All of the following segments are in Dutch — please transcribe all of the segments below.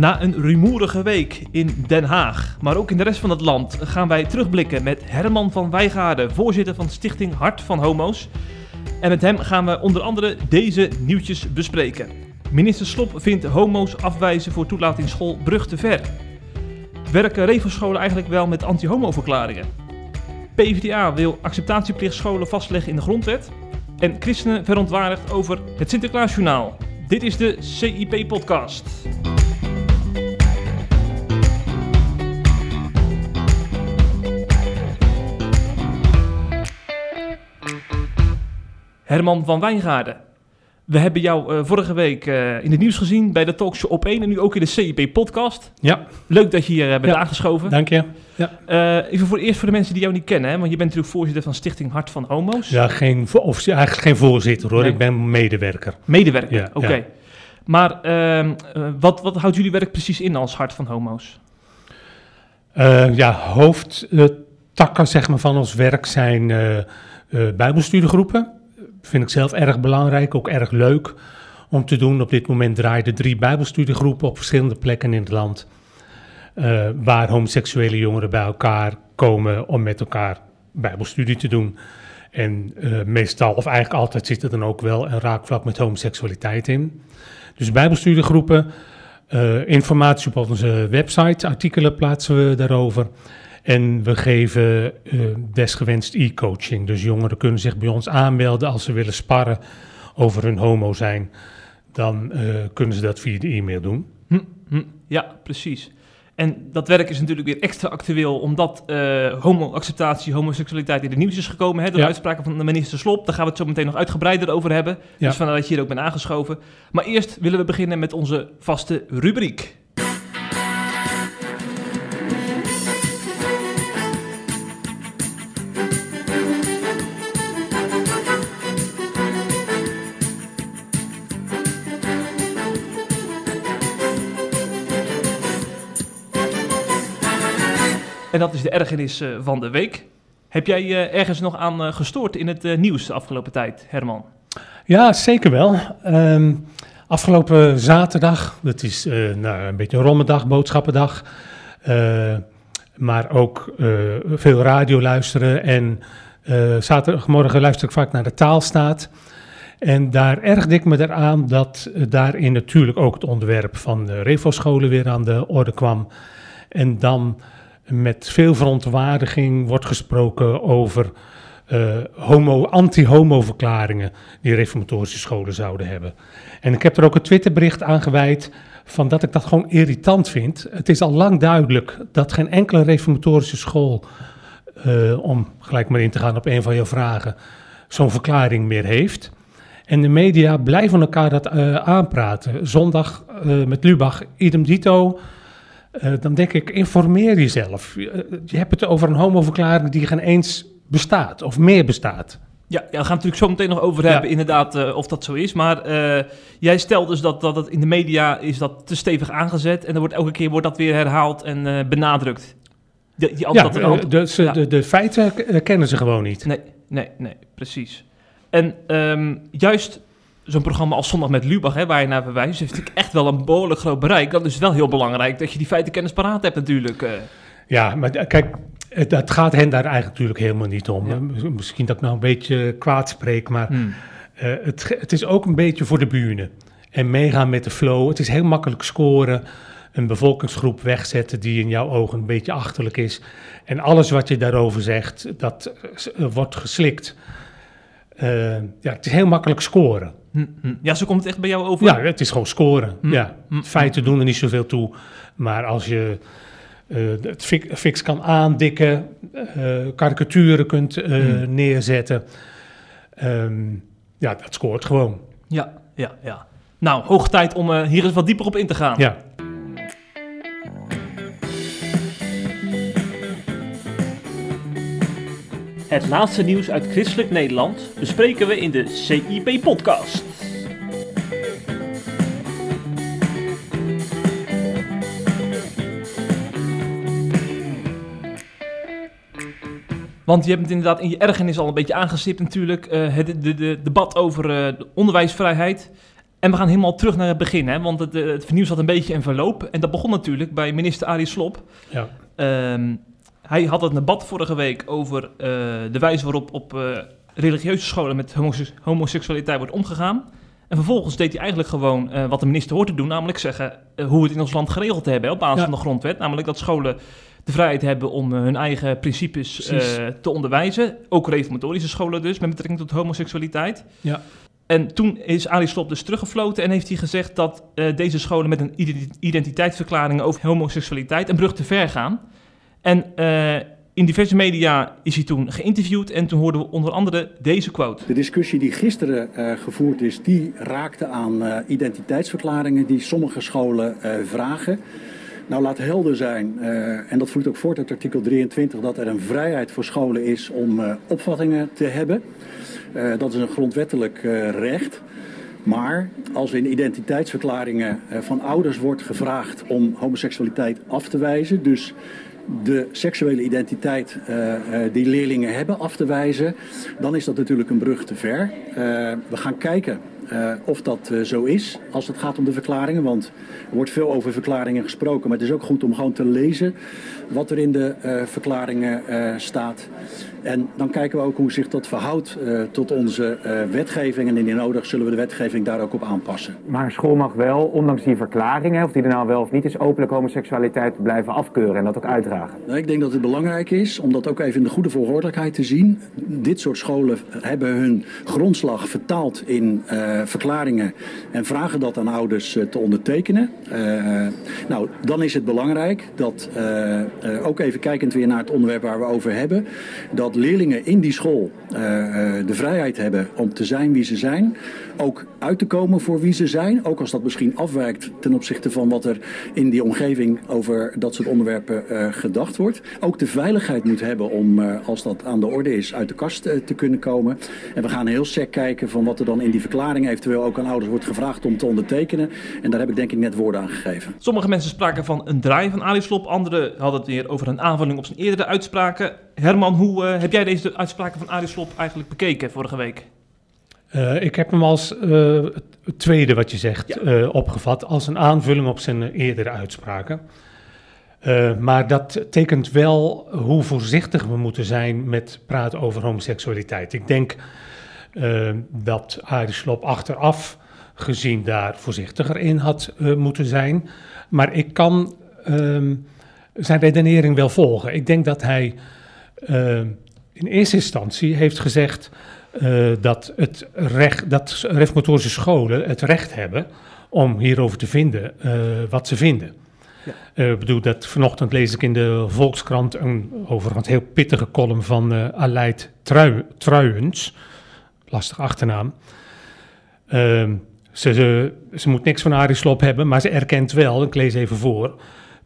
Na een rumoerige week in Den Haag, maar ook in de rest van het land, gaan wij terugblikken met Herman van Wijgaarden, voorzitter van Stichting Hart van Homo's. En met hem gaan we onder andere deze nieuwtjes bespreken. Minister Slop vindt homo's afwijzen voor toelatingsschool brug te ver. Werken revelscholen eigenlijk wel met anti-homo-verklaringen? PvdA wil acceptatieplichtscholen vastleggen in de grondwet. En christenen verontwaardigd over het Sinterklaasjournaal. Dit is de CIP-podcast. Herman van Wijngaarden. We hebben jou uh, vorige week uh, in het nieuws gezien bij de talkshow op 1 en nu ook in de CIP-podcast. Ja. Leuk dat je hier uh, bent ja. aangeschoven. Dank je. Ja. even voor eerst voor de mensen die jou niet kennen, hè? want je bent natuurlijk voorzitter van Stichting Hart van Homo's. Ja, geen, of, eigenlijk geen voorzitter hoor, nee. ik ben medewerker. Medewerker, ja, oké. Okay. Maar ehm, wat, wat houdt jullie werk precies in als Hart van Homo's? ja, hoofdtakken zeg maar, van ons werk zijn bijbelstudiegroepen vind ik zelf erg belangrijk, ook erg leuk om te doen. Op dit moment draaien drie Bijbelstudiegroepen op verschillende plekken in het land. Uh, waar homoseksuele jongeren bij elkaar komen om met elkaar Bijbelstudie te doen. En uh, meestal, of eigenlijk altijd, zit er dan ook wel een raakvlak met homoseksualiteit in. Dus Bijbelstudiegroepen, uh, informatie op onze website, artikelen plaatsen we daarover. En we geven uh, desgewenst e-coaching. Dus jongeren kunnen zich bij ons aanmelden als ze willen sparren over hun homo zijn. Dan uh, kunnen ze dat via de e-mail doen. Hm, hm, ja, precies. En dat werk is natuurlijk weer extra actueel, omdat uh, homo-acceptatie, homoseksualiteit in de nieuws is gekomen. Hè, door ja. uitspraken van de minister Slop. Daar gaan we het zo meteen nog uitgebreider over hebben. Ja. Dus vandaar dat je hier ook bent aangeschoven. Maar eerst willen we beginnen met onze vaste rubriek. En dat is de ergernis uh, van de week. Heb jij uh, ergens nog aan uh, gestoord in het nieuws de afgelopen tijd, Herman? Ja, zeker wel. Um, afgelopen zaterdag, dat is nou, een beetje een rommeldag, boodschappendag. maar ook veel radio luisteren. En zaterdagmorgen luister ik vaak naar de taalstaat. En daar ergde ik me eraan dat daarin natuurlijk ook het onderwerp van de Revo-scholen weer aan de orde kwam. En dan met veel verontwaardiging wordt gesproken over uh, homo, anti-homo-verklaringen die reformatorische scholen zouden hebben. En ik heb er ook een Twitterbericht aan gewijd van dat ik dat gewoon irritant vind. Het is al lang duidelijk dat geen enkele reformatorische school, uh, om gelijk maar in te gaan op een van jouw vragen, zo'n verklaring meer heeft. En de media blijven elkaar dat uh, aanpraten. Zondag met Lubach, idem dito. Uh, dan denk ik, informeer jezelf. Je, je hebt het over een homoverklaring die geen eens bestaat of meer bestaat. Ja, ja, we gaan het natuurlijk zo meteen nog over hebben, ja. inderdaad, uh, of dat zo is. Maar uh, jij stelt dus dat, dat het in de media is dat te stevig aangezet. En dan wordt elke keer wordt dat weer herhaald en benadrukt. De, die, ja, dat, de, ze, ja. de, de, feiten kennen ze gewoon niet. Nee, nee, nee, precies. En um, juist zo'n programma als Zondag met Lubach, hè, waar je naar verwijst, heeft natuurlijk echt wel een behoorlijk groot bereik. Dat is wel heel belangrijk dat je die feitenkennis paraat hebt natuurlijk. Uh. Ja, maar kijk, het, het, gaat hen daar eigenlijk natuurlijk helemaal niet om. Ja. Misschien dat ik nou een beetje kwaad spreek, maar hmm. uh, het, het is ook een beetje voor de buren. En meegaan met de flow. Het is heel makkelijk scoren. Een bevolkingsgroep wegzetten die in jouw ogen een beetje achterlijk is. En alles wat je daarover zegt, dat uh, wordt geslikt. Uh, ja, het is heel makkelijk scoren. Ja, zo komt het echt bij jou over? Ja, het is gewoon scoren. Hm. Ja. Feiten doen er niet zoveel toe. Maar als je uh, het fix, kan aandikken, uh, karikaturen kunt uh, hm. neerzetten, um, ja, dat scoort gewoon. Ja, ja, ja. Nou, hoog tijd om hier eens wat dieper op in te gaan. Ja. Het laatste nieuws uit christelijk Nederland bespreken we in de CIP-podcast. Want je hebt het inderdaad in je ergernis al een beetje aangestipt natuurlijk. Uh, het de, de, debat over uh, de onderwijsvrijheid. En we gaan helemaal terug naar het begin, hè, want het, het vernieuws had een beetje een verloop. En dat begon natuurlijk bij minister Arie Slob. Ja. Ehm, hij had het debat vorige week over uh, de wijze waarop op uh, religieuze scholen met homose homoseksualiteit wordt omgegaan. En vervolgens deed hij eigenlijk gewoon uh, wat de minister hoort te doen, namelijk zeggen hoe we het in ons land geregeld hebben op basis ja. van de grondwet. Namelijk dat scholen de vrijheid hebben om hun eigen principes te onderwijzen. Ook reformatorische scholen dus, met betrekking tot homoseksualiteit. Ja. En toen is Ali Slob dus teruggefloten en heeft hij gezegd dat uh, deze scholen met een identiteitsverklaring over homoseksualiteit een brug te ver gaan. En uh, in diverse media is hij toen geïnterviewd en toen hoorden we onder andere deze quote. De discussie die gisteren uh, gevoerd is, die raakte aan identiteitsverklaringen die sommige scholen vragen. Nou, laat helder zijn, uh, en dat vloeit ook voort uit artikel 23, dat er een vrijheid voor scholen is om uh, opvattingen te hebben. Uh, dat is een grondwettelijk recht. Maar als in identiteitsverklaringen van ouders wordt gevraagd om homoseksualiteit af te wijzen, dus de seksuele identiteit uh, uh, die leerlingen hebben af te wijzen, dan is dat natuurlijk een brug te ver. Uh, we gaan kijken of dat zo is als het gaat om de verklaringen. Want er wordt veel over verklaringen gesproken. Maar het is ook goed om gewoon te lezen wat er in de uh, verklaringen staat. En dan kijken we ook hoe zich dat verhoudt tot onze wetgeving. En indien nodig zullen we de wetgeving daar ook op aanpassen. Maar een school mag wel, ondanks die verklaringen, of die er nou wel of niet is, openlijk homoseksualiteit blijven afkeuren en dat ook uitdragen. Nou, ik denk dat het belangrijk is om dat ook even in de goede volgordelijkheid te zien. Dit soort scholen hebben hun grondslag vertaald in verklaringen en vragen dat aan ouders uh, te ondertekenen. Uh, nou, dan is het belangrijk dat, uh, ook even kijkend weer naar het onderwerp waar we over hebben, dat leerlingen in die school de vrijheid hebben om te zijn wie ze zijn, ook uit te komen voor wie ze zijn, ook als dat misschien afwijkt ten opzichte van wat er in die omgeving over dat soort onderwerpen gedacht wordt. Ook de veiligheid moet hebben om, als dat aan de orde is, uit de kast te kunnen komen. En we gaan heel sec kijken van wat er dan in die verklaring eventueel ook aan ouders wordt gevraagd om te ondertekenen. En daar heb ik denk ik net woorden aan gegeven. Sommige mensen spraken van een draai van Ali Slob, anderen hadden het weer over een aanvulling op zijn eerdere uitspraken. Herman, hoe heb jij deze uitspraken van Ali Slob eigenlijk bekeken vorige week? Uh, ik heb hem als uh, het tweede wat je zegt ja. opgevat, als een aanvulling op zijn eerdere uitspraken. maar dat tekent wel hoe voorzichtig we moeten zijn met praten over homoseksualiteit. Ik denk dat Arie Slob achteraf gezien daar voorzichtiger in had moeten zijn. Maar ik kan uh, zijn redenering wel volgen. Ik denk dat hij in eerste instantie heeft gezegd dat, het recht, dat reformatorische scholen het recht hebben om hierover te vinden wat ze vinden. Ja. Ik bedoel, dat vanochtend lees ik in de Volkskrant een overigens heel pittige column van uh, Aleid Trui, Truijens lastig achternaam. Uh, ze, ze, ze, moet niks van Arie Slop hebben, maar ze erkent wel, ik lees even voor.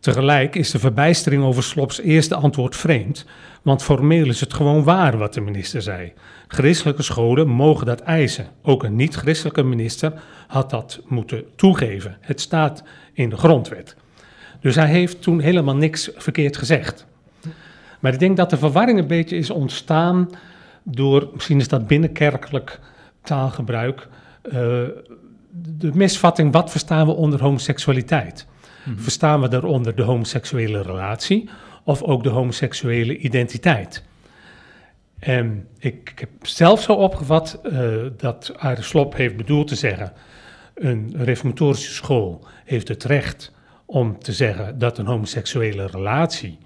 Tegelijk is de verbijstering over Slops eerste antwoord vreemd, want formeel is het gewoon waar wat de minister zei. Christelijke scholen mogen dat eisen. Ook een niet-christelijke minister had dat moeten toegeven. Het staat in de grondwet. Dus hij heeft toen helemaal niks verkeerd gezegd. Maar ik denk dat de verwarring een beetje is ontstaan door, misschien is dat binnenkerkelijk taalgebruik, uh, de misvatting, wat verstaan we onder homoseksualiteit? Mm-hmm. Verstaan we daaronder de homoseksuele relatie of ook de homoseksuele identiteit? En ik, heb zelf zo opgevat uh, dat Arie Slop heeft bedoeld te zeggen, een reformatorische school heeft het recht om te zeggen dat een homoseksuele relatie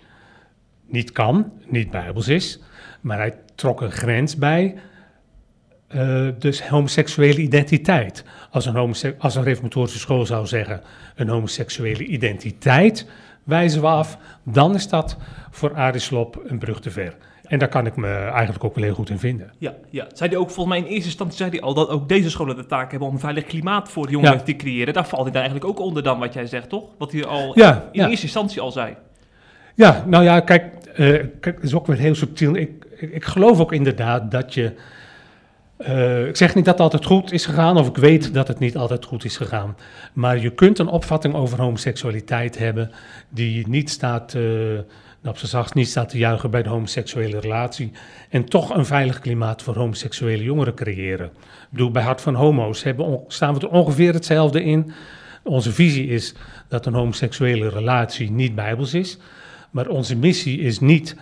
niet kan, niet bijbels is, maar hij trok een grens bij. Uh, dus homoseksuele identiteit. Als een, homose als een reformatorische school zou zeggen: een homoseksuele identiteit wijzen we af, dan is dat voor Arie Slob een brug te ver. En daar kan ik me eigenlijk ook wel heel goed in vinden. Ja, ja. Zei hij ook volgens mij in eerste instantie zei hij al dat ook deze scholen de taak hebben om een veilig klimaat voor jongeren ja. te creëren. Daar valt hij daar eigenlijk ook onder dan wat jij zegt, toch? Wat hij al ja, in ja. eerste instantie al zei. Ja, nou ja, kijk, uh, kijk, het is ook weer heel subtiel. Ik, ik, ik geloof ook inderdaad dat je. Uh, ik zeg niet dat het altijd goed is gegaan, of ik weet dat het niet altijd goed is gegaan. Maar je kunt een opvatting over homoseksualiteit hebben die niet staat, uh, op zijn niet staat te juichen bij de homoseksuele relatie en toch een veilig klimaat voor homoseksuele jongeren creëren. Ik bedoel, bij Hart van Homo's hebben, staan we er ongeveer hetzelfde in. Onze visie is dat een homoseksuele relatie niet bijbels is, maar onze missie is niet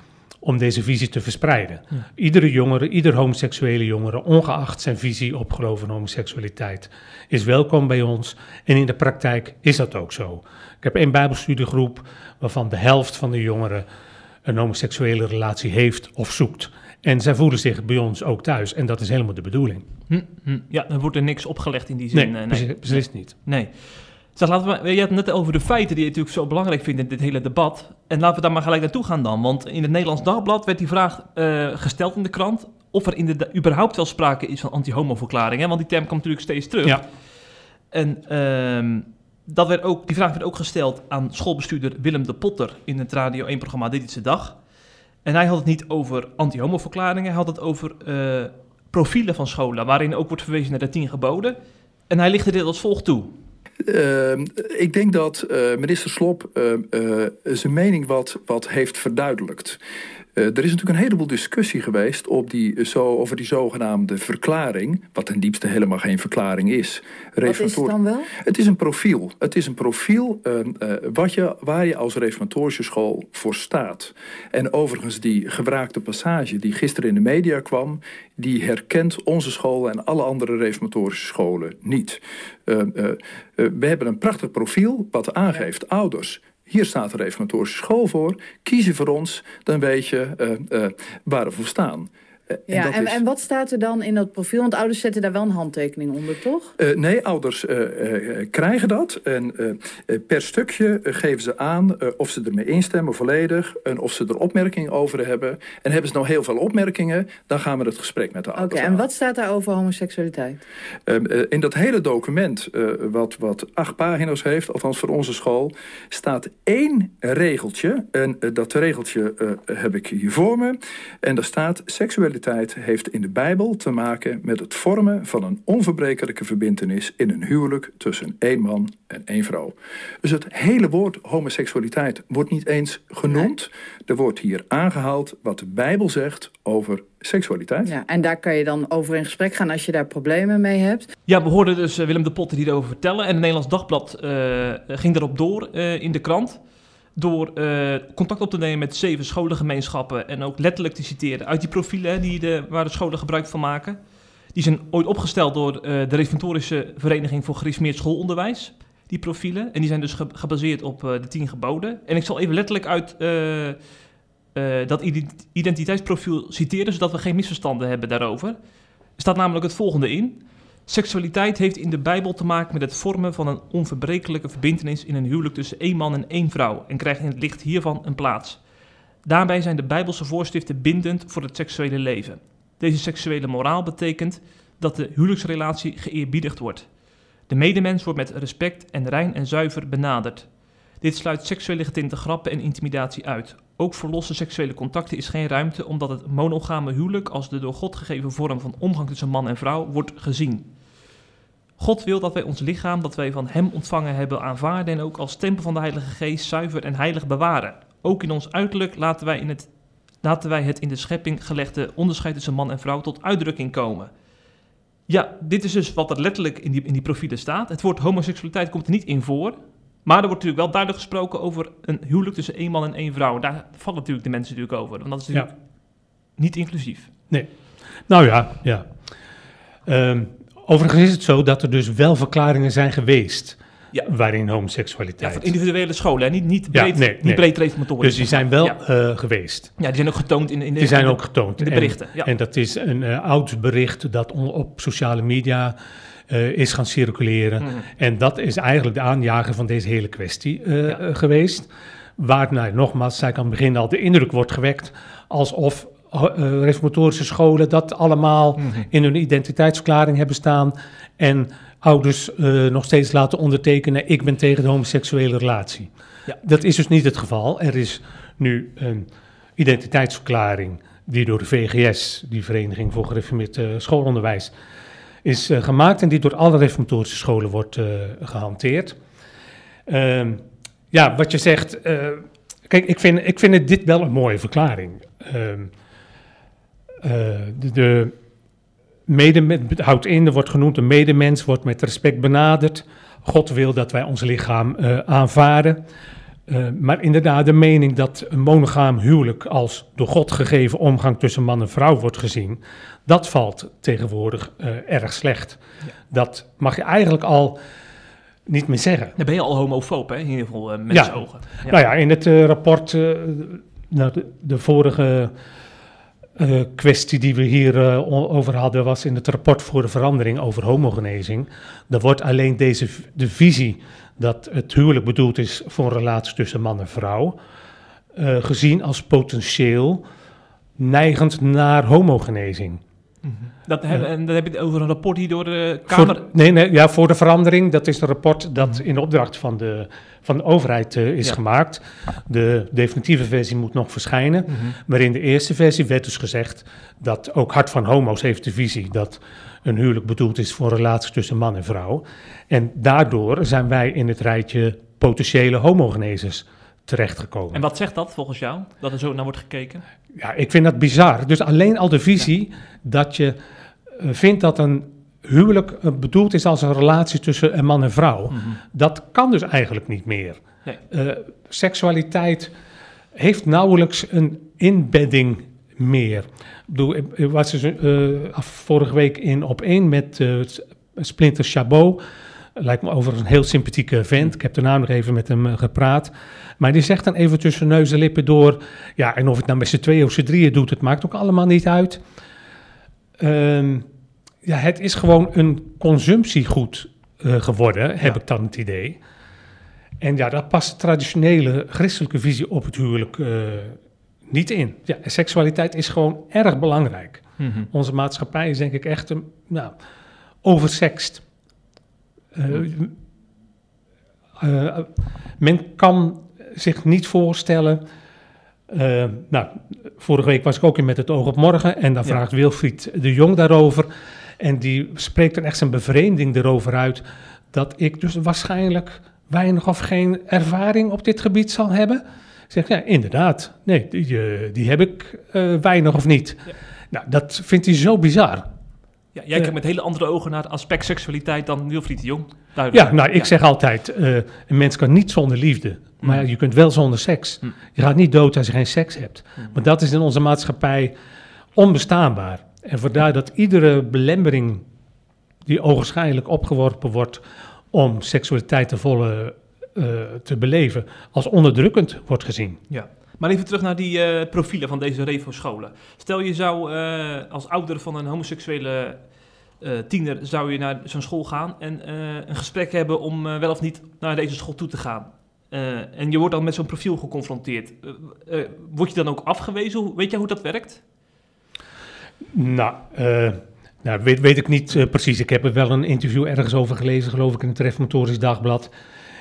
om deze visie te verspreiden. Iedere jongere, ieder homoseksuele jongere, ongeacht zijn visie op geloof en homoseksualiteit, is welkom bij ons. En in de praktijk is dat ook zo. Ik heb een Bijbelstudiegroep waarvan de helft van de jongeren een homoseksuele relatie heeft of zoekt. En zij voelen zich bij ons ook thuis. En dat is helemaal de bedoeling. Hm, hm. Ja, dan wordt er niks opgelegd in die zin. Nee, eh, precies, precies niet. Nee. Zeg, laten we, je had het net over de feiten die je natuurlijk zo belangrijk vindt in dit hele debat. En laten we daar maar gelijk naartoe gaan dan. Want in het Nederlands Dagblad werd die vraag eh, gesteld in de krant... of er in de, überhaupt wel sprake is van anti-homo-verklaringen. Want die term komt natuurlijk steeds terug. Ja. En ehm, dat werd ook, die vraag werd ook gesteld aan schoolbestuurder Willem de Potter... in het Radio 1-programma Dit is de Dag. En hij had het niet over anti-homo-verklaringen. Hij had het over eh, profielen van scholen... waarin ook wordt verwezen naar de tien geboden. En hij lichtte dit als volgt toe... Uh, ik denk dat uh, minister Slop uh, zijn mening wat, wat heeft verduidelijkt. Uh, er is natuurlijk een heleboel discussie geweest op die, zo, over die zogenaamde verklaring, wat ten diepste helemaal geen verklaring is. Wat is het dan wel? Het is een profiel. Het is een profiel uh, uh, wat je, waar je als reformatorische school voor staat. En overigens die gebruikte passage die gisteren in de media kwam, die herkent onze school en alle andere reformatorische scholen niet. we hebben een prachtig profiel wat aangeeft ja. ouders hier staat de reformatorische school voor. Kies je voor ons, dan weet je uh, uh, waar we voor staan. Uh, ja, en, en, is... en, wat staat er dan in dat profiel? Want ouders zetten daar wel een handtekening onder, toch? Uh, nee, ouders uh, krijgen dat. En per stukje geven ze aan of ze ermee instemmen volledig... en of ze er opmerkingen over hebben. En hebben ze nou heel veel opmerkingen... dan gaan we het gesprek met de ouders Oké, okay, en wat staat daar over homoseksualiteit? in dat hele document, wat, wat acht pagina's heeft... althans voor onze school, staat één regeltje. En dat regeltje heb ik hier voor me. En daar staat seksualiteit heeft in de Bijbel te maken met het vormen van een onverbrekelijke verbintenis in een huwelijk tussen één man en één vrouw. Dus het hele woord homoseksualiteit wordt niet eens genoemd. Er wordt hier aangehaald wat de Bijbel zegt over seksualiteit. Ja, en daar kan je dan over in gesprek gaan als je daar problemen mee hebt. Ja, we hoorden dus Willem de Potter die erover vertellen. En het Nederlands Dagblad uh, ging erop door uh, in de krant door uh, contact op te nemen met zeven scholengemeenschappen en ook letterlijk te citeren uit die profielen die de, waar de scholen gebruik van maken. Die zijn ooit opgesteld door uh, de Reformatorische Vereniging voor Gereformeerd Schoolonderwijs, die profielen. En die zijn dus ge gebaseerd op de tien geboden. En ik zal even letterlijk uit dat identiteitsprofiel citeren, zodat we geen misverstanden hebben daarover. Er staat namelijk het volgende in. Seksualiteit heeft in de Bijbel te maken met het vormen van een onverbrekelijke verbintenis in een huwelijk tussen één man en één vrouw en krijgt in het licht hiervan een plaats. Daarbij zijn de Bijbelse voorschriften bindend voor het seksuele leven. Deze seksuele moraal betekent dat de huwelijksrelatie geëerbiedigd wordt. De medemens wordt met respect en rein en zuiver benaderd. Dit sluit seksuele getinte grappen en intimidatie uit. Ook voor losse seksuele contacten is geen ruimte, omdat het monogame huwelijk als de door God gegeven vorm van omgang tussen man en vrouw wordt gezien. God wil dat wij ons lichaam dat wij van Hem ontvangen hebben aanvaarden en ook als tempel van de Heilige Geest zuiver en heilig bewaren. Ook in ons uiterlijk laten wij, in het, laten wij het in de schepping gelegde onderscheid tussen man en vrouw tot uitdrukking komen. Ja, dit is dus wat er letterlijk in die, in die profielen staat. Het woord homoseksualiteit komt er niet in voor, maar er wordt natuurlijk wel duidelijk gesproken over een huwelijk tussen één man en één vrouw. Daar vallen natuurlijk de mensen natuurlijk over, want dat is natuurlijk ja. niet inclusief. Nee. Nou ja, ja. Um, Overigens is het zo dat er dus wel verklaringen zijn geweest. Ja. waarin homoseksualiteit... Ja, van individuele scholen, niet, niet breed, ja, nee, niet breed reformatorisch. Dus die zijn wel ja. uh, geweest. Ja, die zijn ook getoond in, in de, die zijn in de, ook getoond. in de berichten. En, en dat is een uh, oud bericht dat op sociale media uh, is gaan circuleren. Mm. En dat is eigenlijk de aanjager van deze hele kwestie geweest. Waar, nou, nogmaals, zei ik aan het begin al, de indruk wordt gewekt alsof reformatorische scholen dat allemaal mm -hmm. in hun identiteitsverklaring hebben staan. En ouders uh, nog steeds laten ondertekenen: ik ben tegen de homoseksuele relatie. Ja. Dat is dus niet het geval. Er is nu een identiteitsverklaring die door de VGS, die Vereniging voor Gereformeerd uh, Schoolonderwijs, is uh, gemaakt en die door alle reformatorische scholen wordt gehanteerd. Uh, ja, wat je zegt, Kijk, ik vind, ik vind het dit wel een mooie verklaring. Eh, de, de mede, houdt in, er wordt genoemd, een medemens wordt met respect benaderd. God wil dat wij ons lichaam eh, aanvaarden. Eh, maar inderdaad, de mening dat een monogaam huwelijk als door God gegeven omgang tussen man en vrouw wordt gezien, dat valt tegenwoordig erg slecht. Dat mag je eigenlijk al niet meer zeggen. Dan ben je al homofoob, hè? in ieder geval uh, mensen ogen. Ja. Nou ja, in het rapport, nou, de, de, vorige kwestie die we hier over hadden, was in het rapport voor de verandering over homogenezing. Daar wordt alleen deze, de visie dat het huwelijk bedoeld is voor een relatie tussen man en vrouw, uh, gezien als potentieel neigend naar homogenezing. Mhm. Dat heb, en dan heb je het over een rapport die door de Kamer... Voor, nee, nee, ja, voor de verandering. Dat is een rapport dat mhm. in opdracht van de, van de overheid uh, is gemaakt. De definitieve versie moet nog verschijnen. Mm -hmm. Maar in de eerste versie werd dus gezegd dat ook Hart van Homo's heeft de visie dat een huwelijk bedoeld is voor een relatie tussen man en vrouw. En daardoor zijn wij in het rijtje potentiële homogenezers terechtgekomen. En wat zegt dat volgens jou, dat er zo naar wordt gekeken? Ja, ik vind dat bizar. Dus alleen al de visie dat je uh, vindt dat een huwelijk uh, bedoeld is als een relatie tussen een man en vrouw, mm -hmm. dat kan dus eigenlijk niet meer. Nee. Uh, seksualiteit heeft nauwelijks een inbedding meer. Ik bedoel, ik was dus, uh, vorige week in op één met uh, Splinter Chabot. Lijkt me overigens een heel sympathieke vent. Ik heb daarna nog even met hem uh, gepraat. Maar die zegt dan even tussen neus en lippen door. Ja, en of het nou met z'n tweeën of z'n drieën doet, het maakt ook allemaal niet uit. Um, ja, het is gewoon een consumptiegoed geworden, heb ja. ik dan het idee. En ja, daar past de traditionele christelijke visie op het huwelijk niet in. Ja, seksualiteit is gewoon erg belangrijk. Mm -hmm. Onze maatschappij is denk ik echt een, nou, oversext. Uh, uh, men kan zich niet voorstellen. Uh, nou, vorige week was ik ook in met het oog op morgen en dan ja. vraagt Wilfried de Jong daarover. En die spreekt dan echt zijn bevreemding erover uit dat ik dus waarschijnlijk weinig of geen ervaring op dit gebied zal hebben. Ik zeg, ja, inderdaad. Nee, die, die heb ik uh, weinig of niet. Ja. Nou, dat vindt hij zo bizar. Ja, jij kijkt met hele andere ogen naar het aspect seksualiteit dan Wilfried de Jong. Duidelijk. Ja, nou, ik zeg altijd, uh, een mens kan niet zonder liefde. Maar mm. je kunt wel zonder seks. Mm. Je gaat niet dood als je geen seks hebt. Mm. Maar dat is in onze maatschappij onbestaanbaar. En vandaar dat iedere belemmering die ogenschijnlijk opgeworpen wordt om seksualiteit te volle uh, te beleven als onderdrukkend wordt gezien. Ja. Maar even terug naar die uh, profielen van deze Revo-scholen. Stel je zou uh, als ouder van een homoseksuele tiener zou je naar zo'n school gaan en een gesprek hebben om wel of niet naar deze school toe te gaan. en je wordt dan met zo'n profiel geconfronteerd. word je dan ook afgewezen? Weet je hoe dat werkt? Nou, nou weet, ik niet precies. Ik heb er wel een interview ergens over gelezen, geloof ik, in het Reformatorisch Dagblad.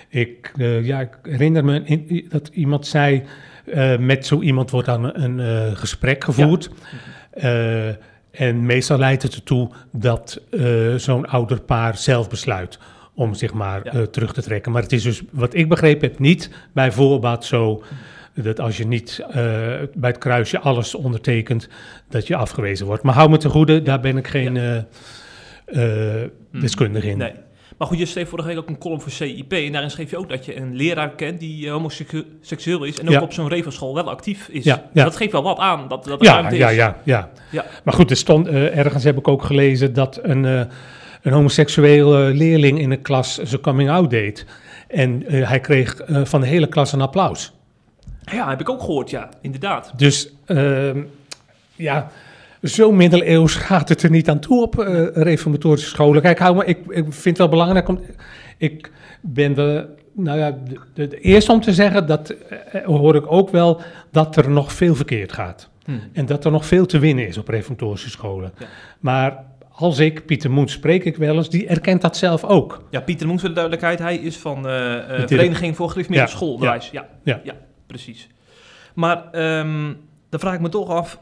Ik, ja, ik herinner me dat iemand zei, uh, met zo iemand wordt dan een uh, gesprek gevoerd. Ja. en meestal leidt het ertoe dat zo'n ouder paar zelf besluit om zich maar ja. terug te trekken. Maar het is dus, wat ik begrepen heb, niet bij voorbaat zo dat als je niet bij het kruisje alles ondertekent, dat je afgewezen wordt. Maar hou me te goede, daar ben ik geen ja. deskundige in. Nee. Maar goed, je schreef vorige week ook een column voor CIP. En daarin schreef je ook dat je een leraar kent die uh, homoseksueel is. En ook ja. op zo'n Revenschool wel actief is. Ja, ja. Dat geeft wel wat aan. Dat, dat ja, ja, ja, ja, ja. Maar goed, er stond, uh, ergens heb ik ook gelezen dat een, uh, een homoseksuele leerling in een klas zijn coming out deed. En hij kreeg van de hele klas een applaus. Ja, heb ik ook gehoord, ja, inderdaad. Dus ehm, ja zo middeleeuws gaat het er niet aan toe op uh, reformatorische scholen. Kijk, hou maar, ik, ik vind het wel belangrijk om. Ik ben de, nou ja, de, de, de eerste om te zeggen, dat uh, hoor ik ook wel, dat er nog veel verkeerd gaat. Hmm. En dat er nog veel te winnen is op reformatorische scholen. Ja. Maar als ik, Pieter Moens spreek ik wel eens, die erkent dat zelf ook. Ja, Pieter Moens, voor de duidelijkheid, hij is van uh, uh, Vereniging voor Gereformeerde ja, Schoolonderwijs. Ja. Ja. Ja. ja, precies. Maar um, dan vraag ik me toch af,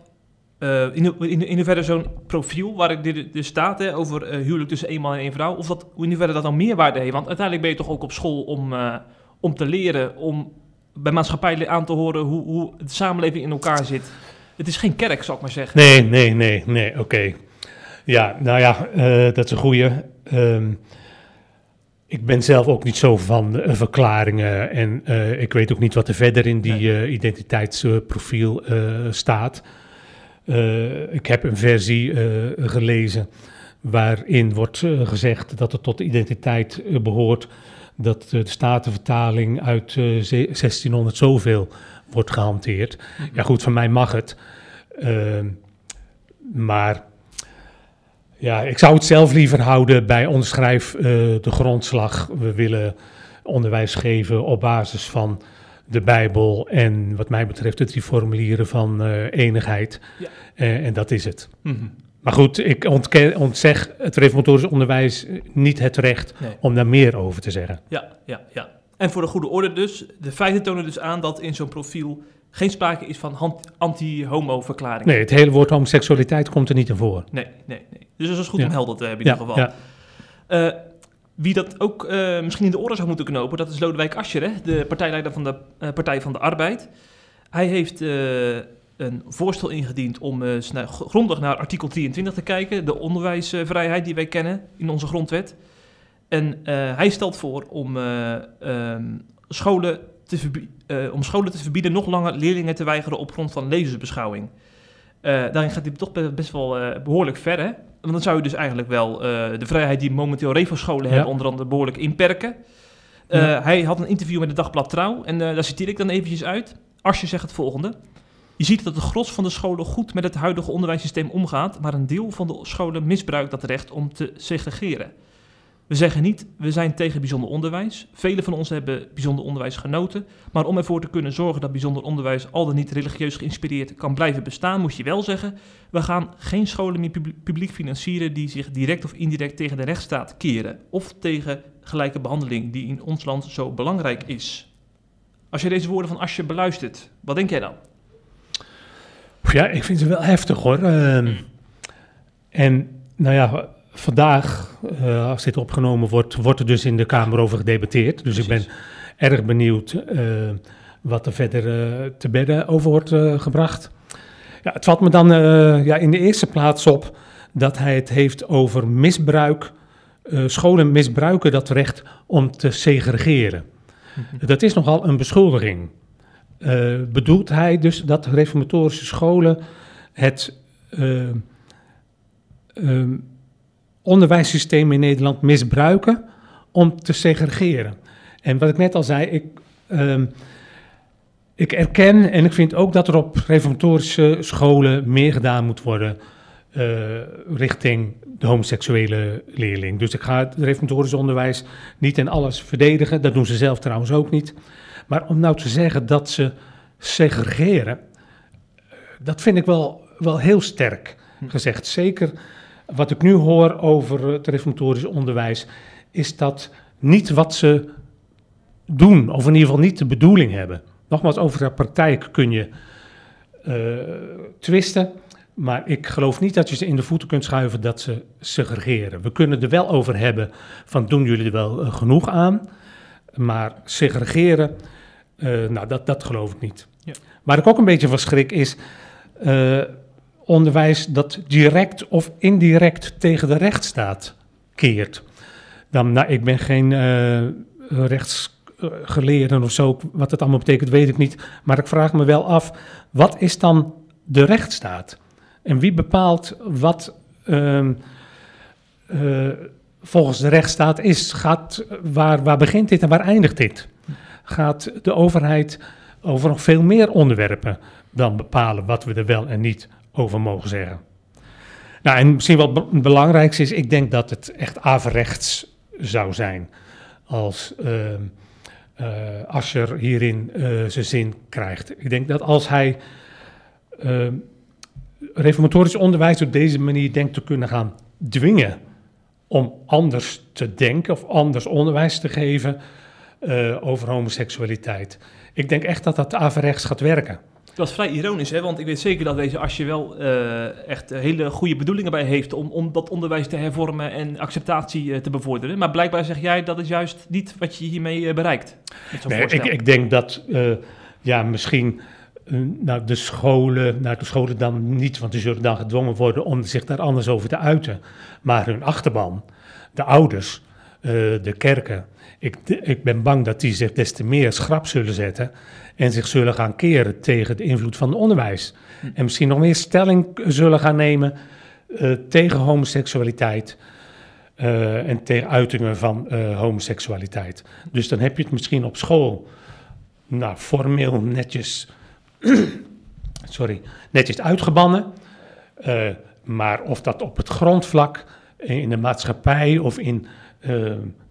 uh, in, in, in hoeverre zo'n profiel, waar ik dit dus staat hè, over uh, huwelijk tussen één man en één vrouw, of dat, in hoeverre dat dan meerwaarde heeft. Want uiteindelijk ben je toch ook op school om, uh, om te leren, om bij maatschappij aan te horen hoe, hoe de samenleving in elkaar zit. Het is geen kerk, zal ik maar zeggen. Nee, nee, nee, nee, oké. Ja, nou ja, dat is een goeie. Um, ik ben zelf ook niet zo van uh, verklaringen en uh, ik weet ook niet wat er verder in die identiteitsprofiel staat. Ik heb een versie gelezen waarin wordt gezegd dat het tot de identiteit behoort dat de Statenvertaling uit 1600 zoveel wordt gehanteerd. Ja goed, van mij mag het. Uh, maar ja, ik zou het zelf liever houden bij onderschrijf de grondslag. We willen onderwijs geven op basis van de Bijbel en wat mij betreft de drie formulieren van uh, eenigheid. Ja. Uh, en dat is het. Mm -hmm. Maar goed, ik ontken, ontzeg het reformatorisch onderwijs niet het recht nee. om daar meer over te zeggen. Ja, ja, ja. En voor de goede orde dus, de feiten tonen dus aan dat in zo'n profiel geen sprake is van anti-homo-verklaring. Nee, het hele woord homoseksualiteit komt er niet in voor. Nee, nee, nee. Dus dat is goed ja. om helder te hebben in ja, ieder geval. Ja. Uh, wie dat ook uh, misschien in de oren zou moeten knopen, dat is Lodewijk Asscher, hè? de partijleider van de uh, Partij van de Arbeid. Hij heeft een voorstel ingediend om grondig naar artikel 23 te kijken, de onderwijsvrijheid die wij kennen in onze grondwet. En hij stelt voor om um, scholen te om scholen te verbieden nog langer leerlingen te weigeren op grond van levensbeschouwing. Uh, daarin gaat hij toch best wel behoorlijk ver? Want dan zou je dus eigenlijk wel de vrijheid die momenteel Revo-scholen hebben, onder andere behoorlijk inperken. Ja. Hij had een interview met het dagblad Trouw en daar citeer ik dan eventjes uit. Arsje zegt het volgende. Je ziet dat de gros van de scholen goed met het huidige onderwijssysteem omgaat, maar een deel van de scholen misbruikt dat recht om te segregeren. We zeggen niet, we zijn tegen bijzonder onderwijs. Velen van ons hebben bijzonder onderwijs genoten. Maar om ervoor te kunnen zorgen dat bijzonder onderwijs al dan niet religieus geïnspireerd kan blijven bestaan, moet je wel zeggen, we gaan geen scholen meer publiek financieren die zich direct of indirect tegen de rechtsstaat keren. Of tegen gelijke behandeling die in ons land zo belangrijk is. Als je deze woorden van Asje beluistert, wat denk jij dan? Ja, ik vind ze wel heftig hoor. Uh, en nou ja, vandaag, uh, als dit opgenomen wordt, wordt er dus in de Kamer over gedebatteerd. Dus Precies. ik ben erg benieuwd uh, wat er verder uh, te bedden over wordt gebracht. Ja, het valt me dan ja, in de eerste plaats op dat hij het heeft over misbruik. scholen misbruiken dat recht om te segregeren. Mm-hmm. Dat is nogal een beschuldiging. bedoelt hij dus dat reformatorische scholen het onderwijssysteem in Nederland misbruiken om te segregeren. En wat ik net al zei, ik, um, ik erken en ik vind ook dat er op reformatorische scholen meer gedaan moet worden uh, richting de homoseksuele leerling. Dus ik ga het reformatorisch onderwijs niet in alles verdedigen, dat doen ze zelf trouwens ook niet. Maar om nou te zeggen dat ze segregeren, dat vind ik wel, wel heel sterk gezegd. Zeker wat ik nu hoor over het reformatorisch onderwijs, is dat niet wat ze doen, of in ieder geval niet de bedoeling hebben. Nogmaals, over de praktijk kun je uh, twisten, maar ik geloof niet dat je ze in de voeten kunt schuiven dat ze segregeren. We kunnen er wel over hebben van doen jullie er wel uh, genoeg aan, maar segregeren, uh, nou dat, dat geloof ik niet. Ja. Waar ik ook een beetje van schrik is, onderwijs dat direct of indirect tegen de rechtsstaat keert. Dan, nou, ik ben geen uh, rechtsgeleerde of zo, wat het allemaal betekent, weet ik niet. Maar ik vraag me wel af, wat is dan de rechtsstaat? En wie bepaalt wat uh, uh, volgens de rechtsstaat is? Gaat, waar, waar begint dit en waar eindigt dit? Gaat de overheid over nog veel meer onderwerpen dan bepalen wat we er wel en niet over mogen zeggen. Nou, en misschien wat het belangrijkste is, ik denk dat het echt averechts zou zijn als uh, uh, Ascher hierin uh, zijn zin krijgt. Ik denk dat als hij reformatorisch onderwijs op deze manier denkt te kunnen gaan dwingen om anders te denken of anders onderwijs te geven over homoseksualiteit. Ik denk echt dat dat averechts gaat werken. Dat is vrij ironisch, hè? want ik weet zeker dat deze Asje wel uh, echt hele goede bedoelingen bij heeft om, om dat onderwijs te hervormen en acceptatie uh, te bevorderen. Maar blijkbaar zeg jij dat is juist niet wat je hiermee uh, bereikt. Nee, ik, ik, denk dat ja, misschien nou, de scholen, nou de scholen dan niet, want die zullen dan gedwongen worden om zich daar anders over te uiten. Maar hun achterban, de ouders, de kerken, ik, ik ben bang dat die zich des te meer schrap zullen zetten en zich zullen gaan keren tegen de invloed van het onderwijs. Hm. En misschien nog meer stelling zullen gaan nemen uh, tegen homoseksualiteit. Uh, en tegen uitingen van uh, homoseksualiteit. Dus dan heb je het misschien op school, nou, formeel netjes, sorry, netjes uitgebannen. maar of dat op het grondvlak, in de maatschappij of in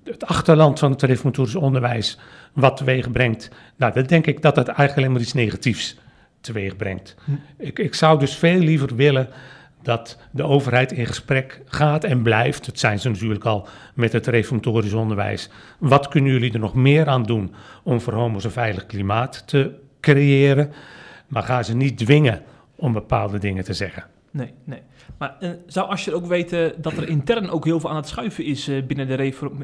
het achterland van het reformatorisch onderwijs wat teweeg brengt. Nou, dan denk ik dat dat eigenlijk alleen maar iets negatiefs teweeg brengt. Hm. Ik, ik zou dus veel liever willen dat de overheid in gesprek gaat en blijft. Dat zijn ze natuurlijk al met het reformatorisch onderwijs. Wat kunnen jullie er nog meer aan doen om voor homo's een veilig klimaat te creëren? Maar ga ze niet dwingen om bepaalde dingen te zeggen. Nee, nee. Maar uh, zou Asje ook weten dat er intern ook heel veel aan het schuiven is uh, binnen de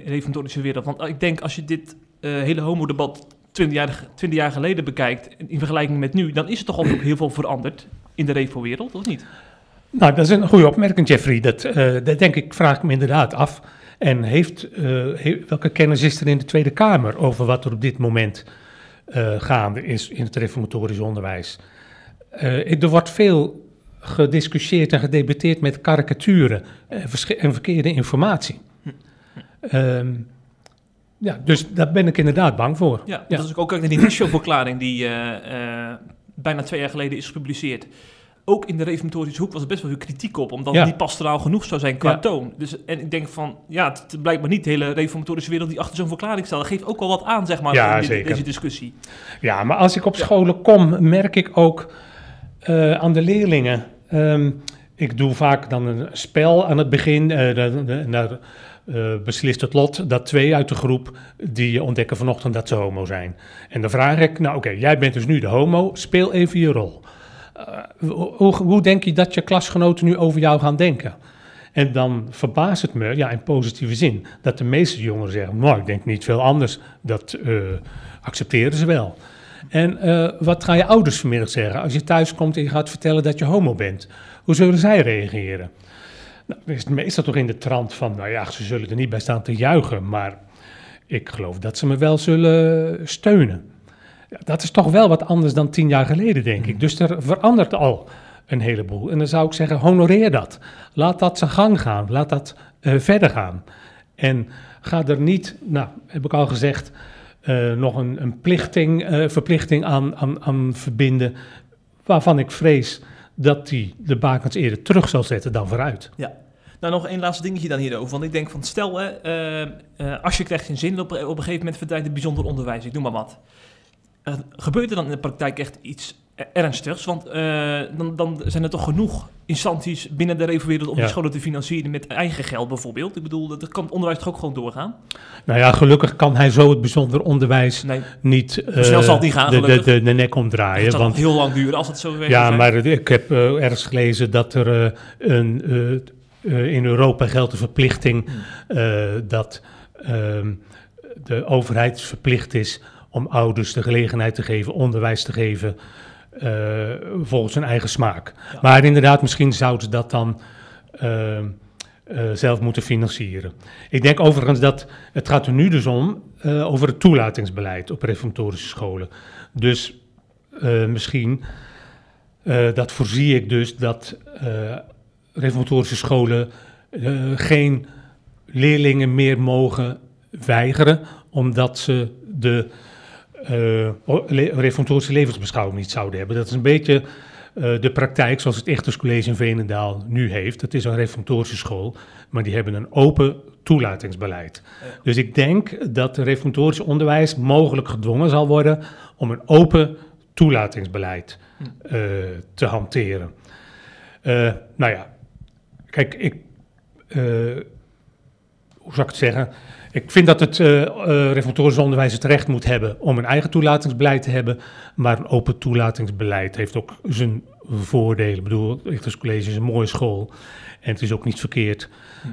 reformatorische wereld? Want ik denk als je dit hele homodebat 20 jaar, 20 jaar geleden bekijkt, in vergelijking met nu, dan is er toch ook heel veel veranderd in de revo-wereld, of niet? Nou, dat is een goede opmerking, Jeffrey. Dat, dat denk ik, vraag ik me inderdaad af. En heeft, welke kennis is er in de Tweede Kamer over wat er op dit moment gaande is in het reformatorisch onderwijs? er wordt veel gediscussieerd en gedebatteerd met karikaturen en, verkeerde informatie. Um, ja, dus daar ben ik inderdaad bang voor. Ja, dat is ook in die Nisho-verklaring die uh, uh, bijna twee jaar geleden is gepubliceerd. Ook in de reformatorische hoek was er best wel veel kritiek op, omdat ja. het niet pastoraal genoeg zou zijn qua ja. toon. Dus, en ik denk van, ja, het, het blijkbaar niet de hele reformatorische wereld die achter zo'n verklaring staat. Dat geeft ook wel wat aan, zeg maar, ja, in dit, deze discussie. Ja, maar als ik op scholen kom, merk ik ook uh, aan de leerlingen Um, ik doe vaak dan een spel aan het begin. Uh, daar uh, beslist het lot dat twee uit de groep die ontdekken vanochtend dat ze homo zijn. En dan vraag ik, nou oké, jij bent dus nu de homo, speel even je rol. Hoe, hoe, denk je dat je klasgenoten nu over jou gaan denken? En dan verbaast het me, ja, in positieve zin, dat de meeste jongeren zeggen: Nou, ik denk niet veel anders. Dat accepteren ze wel. En uh, wat ga je ouders vanmiddag zeggen als je thuis komt en je gaat vertellen dat je homo bent? Hoe zullen zij reageren? Nou, is het meestal toch in de trant van, nou ja, ze zullen er niet bij staan te juichen, maar ik geloof dat ze me wel zullen steunen. Ja, dat is toch wel wat anders dan tien jaar geleden, denk ik. Dus er verandert al een heleboel. En dan zou ik zeggen, honoreer dat. Laat dat zijn gang gaan. Laat dat uh, verder gaan. En ga er niet, nou, heb ik al gezegd, uh, nog een, een uh, verplichting aan, aan, aan verbinden, waarvan ik vrees dat die de bakens eerder terug zal zetten dan vooruit. Ja. Nou, nog één laatste dingetje dan hierover. Want ik denk van, stel, hè, uh, als je krijgt geen zin, op, op een gegeven moment verdwijnt het bijzonder onderwijs, ik noem maar wat. gebeurt er dan in de praktijk echt iets ernstigs. Want uh, dan, dan, zijn er toch genoeg instanties binnen de revenwereld om ja. die scholen te financieren met eigen geld bijvoorbeeld. Ik bedoel, dat kan het onderwijs toch ook gewoon doorgaan? Nou ja, gelukkig kan hij zo het bijzonder onderwijs nee. niet, uh, zal niet gaan, de, de, de, de, nek omdraaien. Het zal want, heel lang duren als het zo werkt. Ja, maar ik heb uh, ergens gelezen dat er een, in Europa geldt een verplichting hmm. dat ehm, de overheid verplicht is om ouders de gelegenheid te geven, onderwijs te geven uh, volgens hun eigen smaak. Ja. Maar inderdaad, misschien zouden ze dat dan uh, uh, zelf moeten financieren. Ik denk overigens dat het gaat er nu dus om over het toelatingsbeleid op reformatorische scholen. Dus misschien, dat voorzie ik dus, dat reformatorische scholen geen leerlingen meer mogen weigeren, omdat ze de uh, reformatorische levensbeschouwing niet zouden hebben. Dat is een beetje uh, de praktijk zoals het Echterscollege in Veenendaal nu heeft. Het is een reformatorische school, maar die hebben een open toelatingsbeleid. Ja. Dus ik denk dat reformatorisch onderwijs mogelijk gedwongen zal worden om een open toelatingsbeleid uh, te hanteren. nou ja, kijk, ik hoe zou ik het zeggen? Ik vind dat het uh, onderwijs het recht moet hebben om een eigen toelatingsbeleid te hebben. Maar een open toelatingsbeleid heeft ook zijn voordelen. Ik bedoel, College is een mooie school. En het is ook niet verkeerd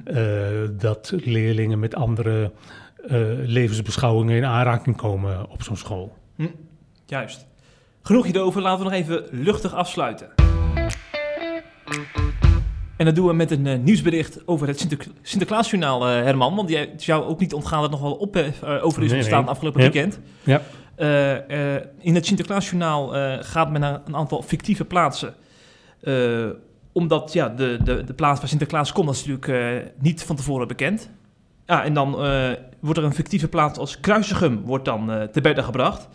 uh, dat leerlingen met andere levensbeschouwingen in aanraking komen op zo'n school. Hm, juist. Genoeg hierover, laten we nog even luchtig afsluiten. En dat doen we met een uh, nieuwsbericht over het Sinter Sinterklaasjournaal, uh, Herman. Want jij, het is jou ook niet ontgaan dat nog wel op uh, over is ontstaan nee. afgelopen weekend. Ja. in het Sinterklaasjournaal gaat men naar een aantal fictieve plaatsen. omdat ja, de, de, de plaats waar Sinterklaas komt, dat is natuurlijk niet van tevoren bekend. Ja, en dan wordt er een fictieve plaats als Kruisigum wordt dan te bedden gebracht.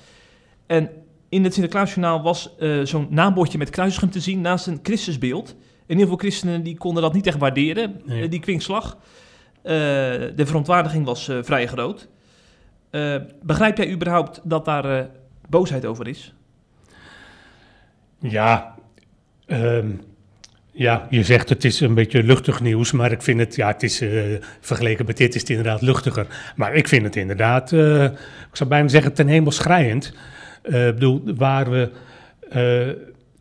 En in het Sinterklaasjournaal was zo'n naambordje met Kruisigum te zien naast een Christusbeeld in ieder geval christenen die konden dat niet echt waarderen, eh, die kwinkslag. Uh, de verontwaardiging was uh, vrij groot. Uh, begrijp jij überhaupt dat daar boosheid over is? Ja, um, ja, je zegt het is een beetje luchtig nieuws, maar ik vind het, ja, het is vergeleken met dit is het inderdaad luchtiger. Maar ik vind het inderdaad, ik zou bijna zeggen ten hemel schrijend. Ik bedoel, waar we,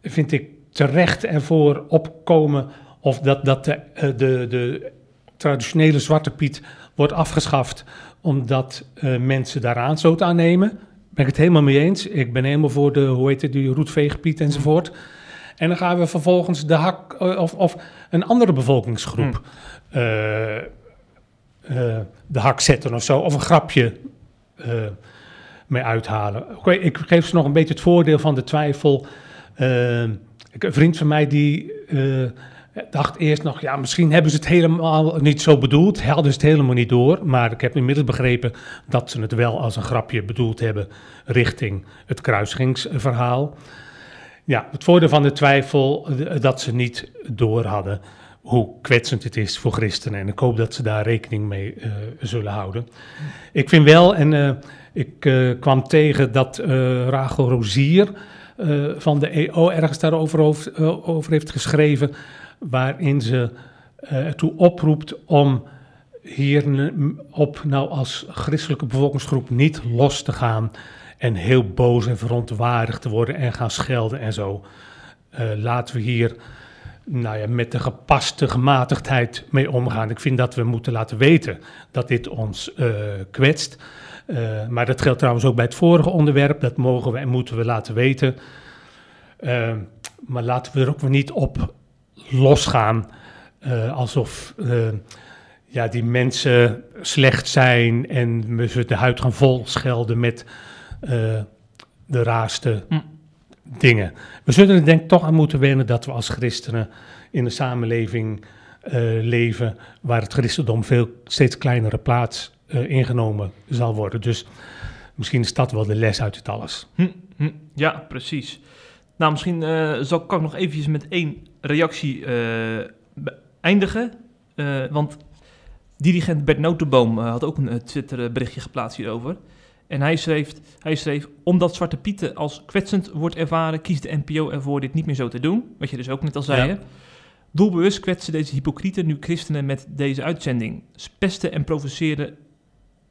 vind ik, terecht ervoor opkomen of dat, dat de, eh, de, de traditionele Zwarte Piet wordt afgeschaft omdat uh, mensen daaraan zo aannemen. Ben ik het helemaal mee eens. Ik ben helemaal voor de, hoe heet het, die roetveegpiet enzovoort. En dan gaan we vervolgens de hak eh, of, of een andere bevolkingsgroep hmm. de hak zetten of zo, of een grapje mee uithalen. Oké, ik geef ze nog een beetje het voordeel van de twijfel. Een vriend van mij die uh, dacht eerst nog, ja, misschien hebben ze het helemaal niet zo bedoeld. Hadden ze het helemaal niet door. Maar ik heb inmiddels begrepen dat ze het wel als een grapje bedoeld hebben richting het kruisingsverhaal. Ja, het voordeel van de twijfel eh, dat ze niet door hadden hoe kwetsend het is voor christenen. En ik hoop dat ze daar rekening mee uh, zullen houden. Ik vind wel, en ik kwam tegen dat Rachel Rozier uh, van de EO ergens daarover over, uh, over heeft geschreven, waarin ze uh, ertoe oproept om hier op nou als christelijke bevolkingsgroep niet los te gaan en heel boos en verontwaardigd te worden en gaan schelden en zo. laten we hier nou ja, met de gepaste gematigdheid mee omgaan. Ik vind dat we moeten laten weten dat dit ons kwetst. Uh, maar dat geldt trouwens ook bij het vorige onderwerp. Dat mogen we en moeten we laten weten. Uh, maar laten we er ook weer niet op losgaan. Uh, alsof ja, die mensen slecht zijn en we ze de huid gaan vol schelden met de raarste hm. dingen. We zullen er denk ik toch aan moeten wennen dat we als christenen in een samenleving leven waar het christendom veel steeds kleinere plaats uh, ingenomen zal worden. Dus misschien is dat wel de les uit het alles. Hm, hm, ja, precies. Nou, misschien uh, zal, kan ik nog eventjes met één reactie uh, eindigen. want dirigent Bert Notenboom had ook een Twitter berichtje geplaatst hierover. En hij schreef, hij schreef, omdat Zwarte Pieten als kwetsend wordt ervaren, kiest de NPO ervoor dit niet meer zo te doen. Wat je dus ook net al zei. Ja. Doelbewust kwetsen deze hypocrieten nu christenen met deze uitzending. Pesten en provoceren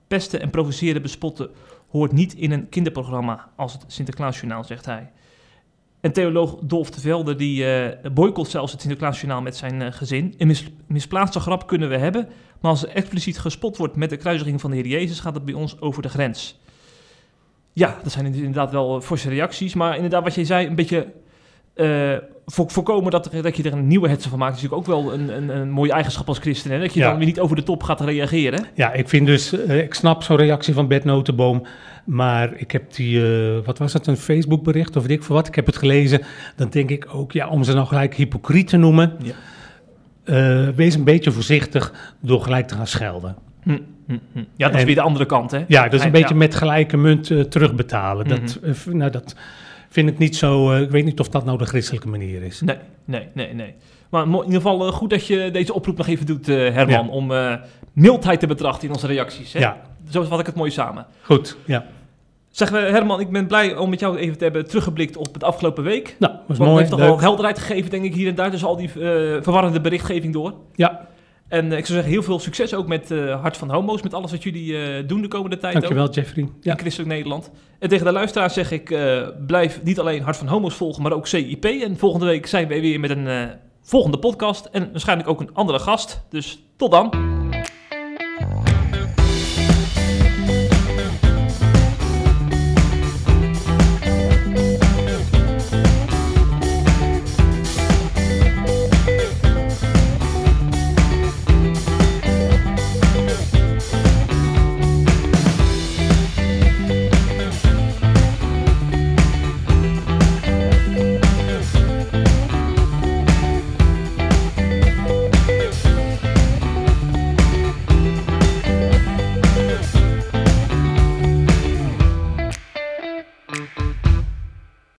Pesten en provoceren bespotten hoort niet in een kinderprogramma als het Sinterklaasjournaal, zegt hij. En theoloog Dolf de Velde die uh, boycott zelfs het Sinterklaasjournaal met zijn uh, gezin. Een mis, misplaatste grap kunnen we hebben, maar als er expliciet gespot wordt met de kruisiging van de Heer Jezus, gaat het bij ons over de grens. Ja, dat zijn inderdaad wel forse reacties, maar inderdaad wat jij zei, een beetje uh, voorkomen dat, dat je er een nieuwe hetze van maakt, is natuurlijk ook wel een, een, een mooie eigenschap als christen. Hè? Dat je dan weer niet over de top gaat reageren. Ja, ik vind dus, uh, ik snap zo'n reactie van Bert Notenboom. Maar ik heb die, uh, wat was het, een Facebook bericht of weet ik voor wat, ik heb het gelezen. Dan denk ik ook, ja, om ze nou gelijk hypocriet te noemen. Ja. wees een beetje voorzichtig door gelijk te gaan schelden. Hm, hm, hm. Ja, dat is weer de andere kant, hè? Ja, dus een beetje met gelijke munt terugbetalen. Dat, mhm. nou, dat vind ik niet zo. Uh, ik weet niet of dat nou de christelijke manier is. Nee, nee, nee, nee. Maar in ieder geval uh, goed dat je deze oproep nog even doet, uh, Herman. Ja. Om mildheid te betrachten in onze reacties. Hè? Ja. Zo vat ik het mooi samen. Goed, ja. Zeg Herman, ik ben blij om met jou even te hebben teruggeblikt op het afgelopen week. Nou, was mooi. heeft toch wel helderheid gegeven, denk ik, hier en daar. Dus al die verwarrende berichtgeving door. Ja. En ik zou zeggen, heel veel succes ook met Hart van Homo's, met alles wat jullie doen de komende tijd. Dankjewel, ook, Jeffrey. Ja. In Christelijk Nederland. En tegen de luisteraars zeg ik, blijf niet alleen Hart van Homo's volgen, maar ook CIP. En volgende week zijn we weer met een volgende podcast en waarschijnlijk ook een andere gast. Dus tot dan.